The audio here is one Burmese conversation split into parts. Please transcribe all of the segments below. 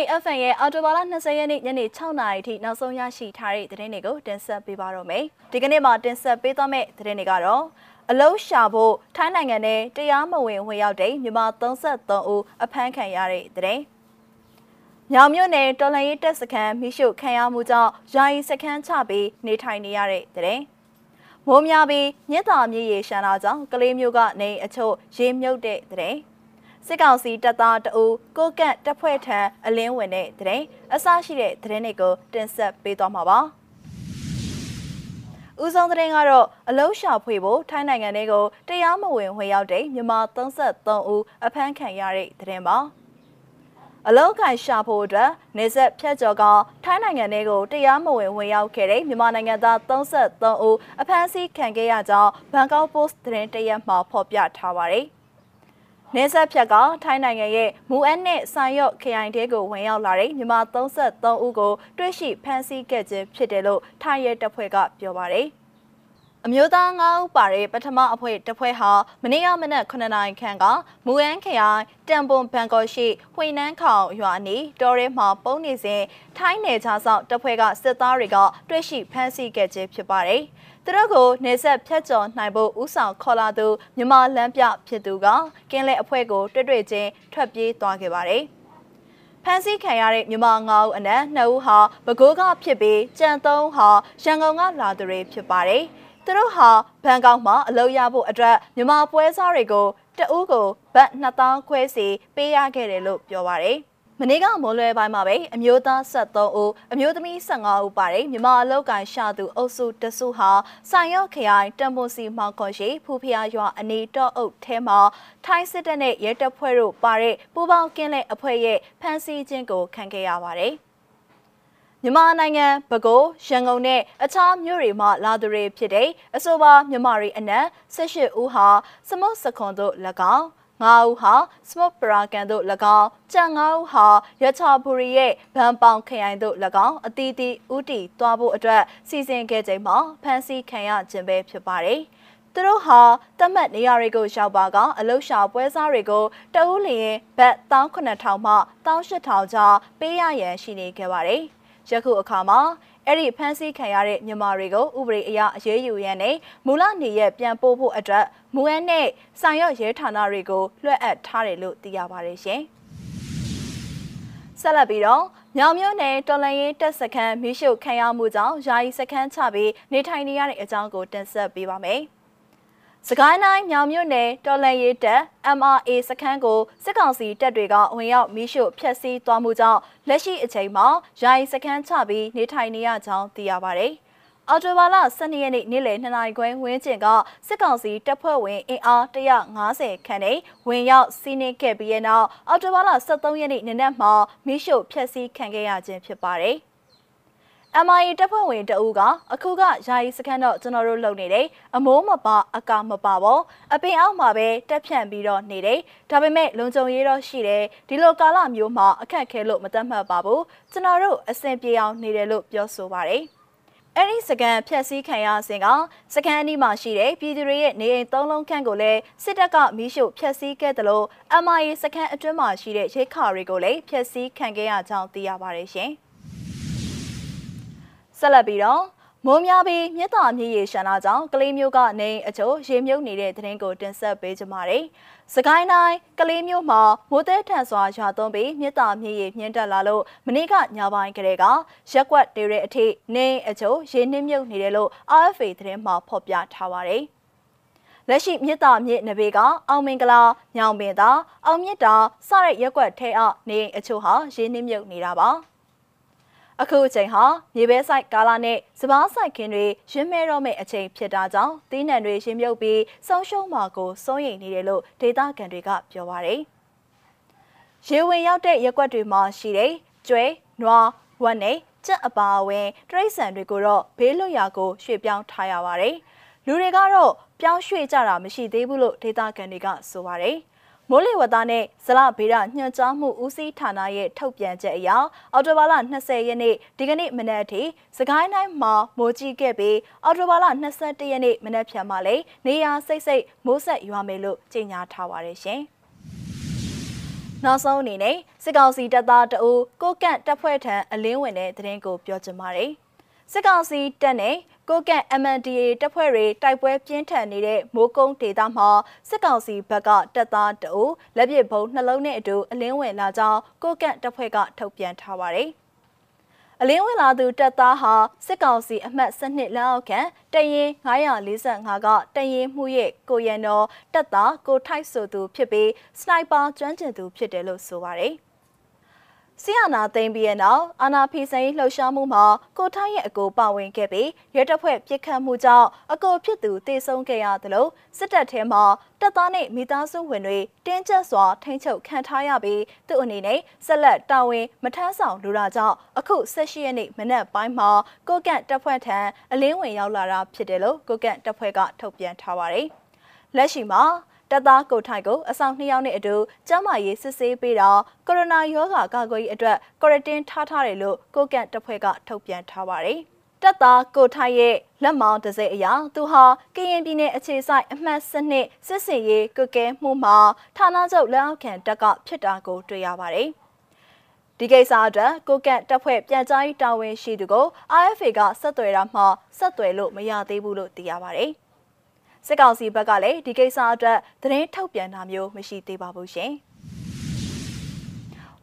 MIFN ရဲ့အော်တိုဘာလ20ရက်နေ့ညနေ6နာရီထိနောက်ဆုံးရရှိထားတဲ့သတင်းတွေကိုတင်ဆက်ပေးပါတော့မယ်။ဒီကနေ့မှာတင်ဆက်ပေးသွားမယ့်သတင်းတွေကတော့အလုံးရှာဖို့ထိုင်းနိုင်ငံနဲ့တရားမဝင်ဝင်ရောက်တဲ့မြန်မာ33ဦးအဖမ်းခံရတဲ့သတင်း။ညောင်မြို့နယ်တော်လန်ရေးတပ်စခန်းမိရှုခံရမှုကြောင့်ယာယီစခန်းချပြီးနေထိုင်နေရတဲ့သတင်း။မိုးများပြီးမြစ်တာမြေရေရှမ်းလာကြောင့်ကလေးမျိုးကနေအချို့ရေမြုပ်တဲ့သတင်း။ စစ်ကောင်စီတပ်သားတအူကိုကန့်တပ်ဖွဲ့ထံအလင်းဝင်တဲ့တဲ့အစရှိတဲ့သတင်းတွေကိုတင်ဆက်ပေးသွားမှာပါ။ဦးဆုံးသတင်းကတော့အလုံးရှာဖွေဖို့ထိုင်းနိုင်ငံတွေကိုတရားမဝင်ဝင်ရောက်တဲ့မြန်မာ33ဦးအဖမ်းခံရတဲ့သတင်းပါ။အလုံးခိုင်ရှာဖို့အတွက်နေဆက်ဖြတ်ကျော်ကထိုင်းနိုင်ငံတွေကိုတရားမဝင်ဝင်ရောက်ခဲ့တဲ့မြန်မာနိုင်ငံသား33ဦးအဖမ်းဆီးခံခဲ့ရကြောင်းဘန်ကောက်ပို့စ်သတင်းတရက်မှာဖော်ပြထားပါတယ်။ နေဆက်ဖြတ်ကထိုင်းနိုင်ငံရဲ့မူအပ်နဲ့ဆိုင်ရော့ခရိုင်တဲကိုဝင်ရောက်လာတဲ့မြန်မာ33ဦးကိုတွေ့ရှိဖမ်းဆီးခဲ့ခြင်းဖြစ်တယ်လို့ထိုင်းရဲတပ်ဖွဲ့ကပြောပါတယ်။အမျိုးသား9ဦးပါတဲ့ပထမအဖွဲ့တစ်ဖွဲ့ဟာမနေ့ကမနက်9နာရီခန့်ကမူအန်ခရိုင်တန်ပွန်ဘန်ကော့ရှိဝှိနန်းခေါင်ရွာနီတော်ရဲမှာပုံနေစဉ်ထိုင်းနယ်ခြားဆောင်တပ်ဖွဲ့ကစစ်သားတွေကတွေ့ရှိဖမ်းဆီးခဲ့ခြင်းဖြစ်ပါတယ်။သူတို့ကိုနေဆက်ဖြတ်ကျော်နိုင်ဖို့ဥဆောင်ခေါ်လာသူမြမလန်းပြဖြစ်သူကကင်းလဲအဖွဲ့ကိုတွေ့တွေ့ချင်းထွက်ပြေးသွားခဲ့ပါတယ်။ဖမ်းဆီးခံရတဲ့မြမငါးဦးအနက်နှစ်ဦးဟာပဲခူးကဖြစ်ပြီးကြံသုံးဟာရန်ကုန်ကလာသူတွေဖြစ်ပါတယ်။သူတို့ဟာဘန်ကောက်မှာအလုပ်ရဖို့အတွက်မြမပွဲစားတွေကိုတအူးကိုဘတ်2000ခွဲစီပေးရခဲ့တယ်လို့ပြောပါတယ်။ မနေ့ကမိုးလွဲပိုင်းမှာပဲအမျိုးသား73ဦးအမျိုးသမီး15ဦးပါတယ်မြမအလောက်ကန်ရှာသူအုပ်စုတစုဟာဆိုင်ရော့ခရိုင်တမ်ပွန်စီမောင်ခွန်ရှိဖူဖျားရွာအနီတော့အုပ်ထဲမှာထိုင်းစစ်တပ်နဲ့ရဲတပ်ဖွဲ့တို့ပါတဲ့ပူပေါင်းကင်းလက်အဖွဲ့ရဲ့ဖမ်းဆီးခြင်းကိုခံခဲ့ရပါတယ်မြန်မာနိုင်ငံပဲခူးရန်ကုန်နဲ့အခြားမြို့တွေမှာလာသူတွေဖြစ်တဲ့အဆိုပါမြန်မာတွေအနက်18ဦးဟာစမုတ်စခွန်တို့၎င်း 9ဦးဟာ Smoke Parakan တို့၎င်းကြံ9ဦးဟာရချာဘူရီရဲ့ဗန်ပောင်ခရိုင်တို့၎င်းအတီးတီဥတီသွားဖို့အတွက်စီစဉ်ခဲ့ချိန်မှာဖမ်းဆီးခံရခြင်းပဲဖြစ်ပါတယ်။သူတို့ဟာတတ်မှတ်နေရာတွေကိုရောက်ပါကအလုရှာပွဲစားတွေကိုတအူးလျင်ဘတ်19000မှ18000ကြားပေးရရန်ရှိနေခဲ့ပါတယ်။ယခုအခါမှာ အဲ့ဒီဖမ်းဆီးခံရတဲ့မြန်မာတွေကိုဥပဒေအရအရေးယူရန်နဲ့မူလနေရပြန်ပို့ဖို့အတွက်မူအန်းနဲ့ဆိုင်ရွက်ရဲဌာနတွေကိုလွှဲအပ်ထားတယ်လို့သိရပါတယ်ရှင်။ဆက်လက်ပြီးတော့မြောင်မြို့နယ်တော်လန်ရေးတပ်စခန်းမိရှုခံရမှုကြောင့်ယာယီစခန်းချပြီးနေထိုင်နေရတဲ့အကြောင်းကိုတင်ဆက်ပေးပါမယ်။ စကိုင်းတိုင်းမြောင်မြို့နယ်တော်လန်ရေးတပ် MRA စခန်းကိုစစ်ကောင်စီတပ်တွေကဝင်ရောက်မီးရှို့ဖျက်ဆီးသွားမှုကြောင့်လက်ရှိအချိန်မှာယာယီစခန်းချပြီးနေထိုင်နေရကြောင်းသိရပါတယ်။အော်တိုဘာလ12ရက်နေ့နေ့လယ်2နာရီခွဲဝန်းကျင်ကစစ်ကောင်စီတပ်ဖွဲ့ဝင်အင်အား150ခန့်နဲ့ဝင်ရောက်စီးနင်းခဲ့ပြီးတဲ့နောက်အော်တိုဘာလ23ရက်နေ့နေ့နက်မှာမီးရှို့ဖျက်ဆီးခံခဲ့ရခြင်းဖြစ်ပါတယ်။ MIA တပ်ဖွဲ့ဝင်တအူးကအခုကယာယီစခန်းတော့ကျွန်တော်တို့လုပ်နေတယ်အမိုးမပါအကာမပါပေါ့အပင်အောက်မှာပဲတက်ဖြန့်ပြီးတော့နေတယ်ဒါပေမဲ့လုံခြုံရေးတော့ရှိတယ်ဒီလိုကာလမျိုးမှာအခက်ခဲလို့မတတ်မှတ်ပါဘူးကျွန်တော်တို့အဆင်ပြေအောင်နေတယ်လို့ပြောဆိုပါတယ်အဲ့ဒီစကန်ဖြက်စီးခံရစဉ်ကစကန်အနီးမှာရှိတဲ့ပြည်သူတွေရဲ့နေအိမ်သုံးလုံးခန့်ကိုလည်းစစ်တပ်ကမီးရှို့ဖျက်ဆီးခဲ့တယ်လို့ MIA စကန်အတွင်းမှာရှိတဲ့ရိတ်ခါတွေကိုလည်းဖျက်ဆီးခံခဲ့ရကြောင်းသိရပါတယ်ရှင်။ ဆက်လက်ပြီးတော့မိုးများပြီးမြစ်တာမြစ်ရေရှမ်းလာကြောင်းကလေးမျိုးကနေအချို့ရေမြုပ်နေတဲ့သတင်းကိုတင်ဆက်ပေးကြပါမယ်။စကိုင်းတိုင်းကလေးမျိုးမှာမိုးသည်ထန်စွာရွာသွန်းပြီးမြစ်တာမြစ်ရေမြင့်တက်လာလို့မနေ့ကညပိုင်းကလေးကရက်ကွက်တွေရဲ့အထိနေအချို့ရေနှင်းမြုပ်နေတယ်လို့ RFA သတင်းမှာဖော်ပြထားပါတယ်။လက်ရှိမြစ်တာမြစ်နဘေးကအောင်မင်္ဂလာညောင်ပင်သာအောင်မြစ်တာစတဲ့ရက်ွက်ထဲအောက်နေအချို့ဟာရေနှင်းမြုပ်နေတာပါ။ အခုအချိန်ဟာမြေပဲဆိုင်ကာလာနဲ့စပားဆိုင်ခင်းတွေရင်းမဲတော့မယ့်အချိန်ဖြစ်တာကြောင့်သီးနှံတွေရင်းမြုပ်ပြီးဆုံးရှုံးမှာကိုစိုးရိမ်နေတယ်လို့ဒေသခံတွေကပြောပါတယ်။ရေဝင်ရောက်တဲ့ရက်ွက်တွေမှာရှိတဲ့ကျွဲ၊နွား၊ဝက်နဲ့ကြက်အပါအဝင်တရိတ်ဆန်တွေကိုတော့ဘေးလွတ်ရာကိုရွှေ့ပြောင်းထားရပါတယ်။လူတွေကတော့ပြောင်းရွှေ့ကြတာမရှိသေးဘူးလို့ဒေသခံတွေကဆိုပါတယ်။ မိုးလေဝသနဲ့ဇလဗေဒညွှန်ကြားမှုဦးစီးဌာနရဲ့ထုတ်ပြန်ချက်အရအော်တိုဘာလ20ရက်နေ့ဒီကနေ့မနက်အထိစကိုင်းတိုင်းမှာမိုးကြီးခဲ့ပြီးအော်တိုဘာလ21ရက်နေ့မနက်ဖြန်မှာလည်းနေရာစိတ်စိတ်မိုးဆက်ရွာမယ်လို့ကြေညာထားပါတယ်ရှင်။နောက်ဆုံးအနေနဲ့စစ်ကောင်စီတပ်သားတအူကိုကန့်တပ်ဖွဲ့ထံအလင်းဝင်တဲ့သတင်းကိုပြောချင်ပါတယ်။ စစ်ကောင်စီတပ်နဲ့ကိုကန့် MNDA တပ်ဖွဲ့တွေတိုက်ပွဲပြင်းထန်နေတဲ့မိုးကုန်းဒေသမှာစစ်ကောင်စီဘက်ကတပ်သားတအူလက်ပစ်ဗုံးနှလုံးနဲ့အတူအလင်းဝင်လာကြောင်းကိုကန့်တပ်ဖွဲ့ကထုတ်ပြန်ထားပါတယ်။အလင်းဝင်လာသူတပ်သားဟာစစ်ကောင်စီအမှတ်12လက်အောက်ခံတရင်945ကတရင်မှုရဲ့ကိုရန်တော်တပ်သားကိုထိုက်ဆိုသူဖြစ်ပြီးစနိုက်ပါကျွမ်းကျင်သူဖြစ်တယ်လို့ဆိုပါတယ်။ ဆီယနာသိမ်းပြီးတဲ့နောက်အာနာဖီဆိုင်လှုပ်ရှားမှုမှာကိုထိုင်းရဲ့အကိုပါဝင်ခဲ့ပြီးရဲတပ်ဖွဲ့ပြစ်ခတ်မှုကြောင့်အကိုဖြစ်သူတေဆုံးခဲ့ရသလိုစစ်တပ်ထဲမှာတပ်သားနဲ့မိသားစုဝင်တွေတင်းကျပ်စွာထိန်းချုပ်ခံထားရပြီးသူ့အနေနဲ့ဆက်လက်တာဝန်မထမ်းဆောင်လိုတာကြောင့်အခု18ရက်နေ့မနက်ပိုင်းမှာကိုကန့်တပ်ဖွဲ့ထံအလင်းဝင်ရောက်လာတာဖြစ်တယ်လို့ကိုကန့်တပ်ဖွဲ့ကထုတ်ပြန်ထားပါတယ်။လက်ရှိမှာ တပ်သားကိုထိုင်ကိုအဆောင်နှစ်ယောက်နဲ့အတူကျန်းမာရေးစစ်ဆေးပေးတာကိုရိုနာရောဂါကာကွယ်ရေးအတွက်ကွာရတင်းထားထားတယ်လို့ကိုကန့်တပ်ဖွဲ့ကထုတ်ပြန်ထားပါတယ်။တပ်သားကိုထိုင်ရဲ့လက်မောင်းတစ်စိတ်အရာသူဟာကရင်ပြည်နယ်အခြေစိုက်အမှတ်စနစ်စစ်စင်ရေးကုကဲမှုမှာဌာနချုပ်လက်အောက်ခံတပ်ကဖြစ်တာကိုတွေ့ရပါတယ်။ဒီကိစ္စအတွက်ကိုကန့်တပ်ဖွဲ့ပြန်ကြားရေးတာဝန်ရှိသူကို RFA ကဆက်သွယ်တာမှဆက်သွယ်လို့မရသေးဘူးလို့သိရပါတယ်။ စစ်ကောင်စီဘက်ကလည်းဒီကိစ္စအတွက်သတင်းထုတ်ပြန်တာမျိုးမရှိသေးပါဘူးရှင်။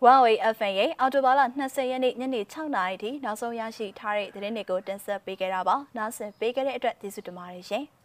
Huawei FM ရဲ့အော်တိုဘာလ20ရက်နေ့ညနေ6နာရီထိနောက်ဆုံးရရှိထားတဲ့သတင်းတွေကိုတင်ဆက်ပေးခဲ့တာပါ။နားဆင်ပေးခဲ့တဲ့အတွက်ကျေးဇူးတင်ပါတယ်ရှင်။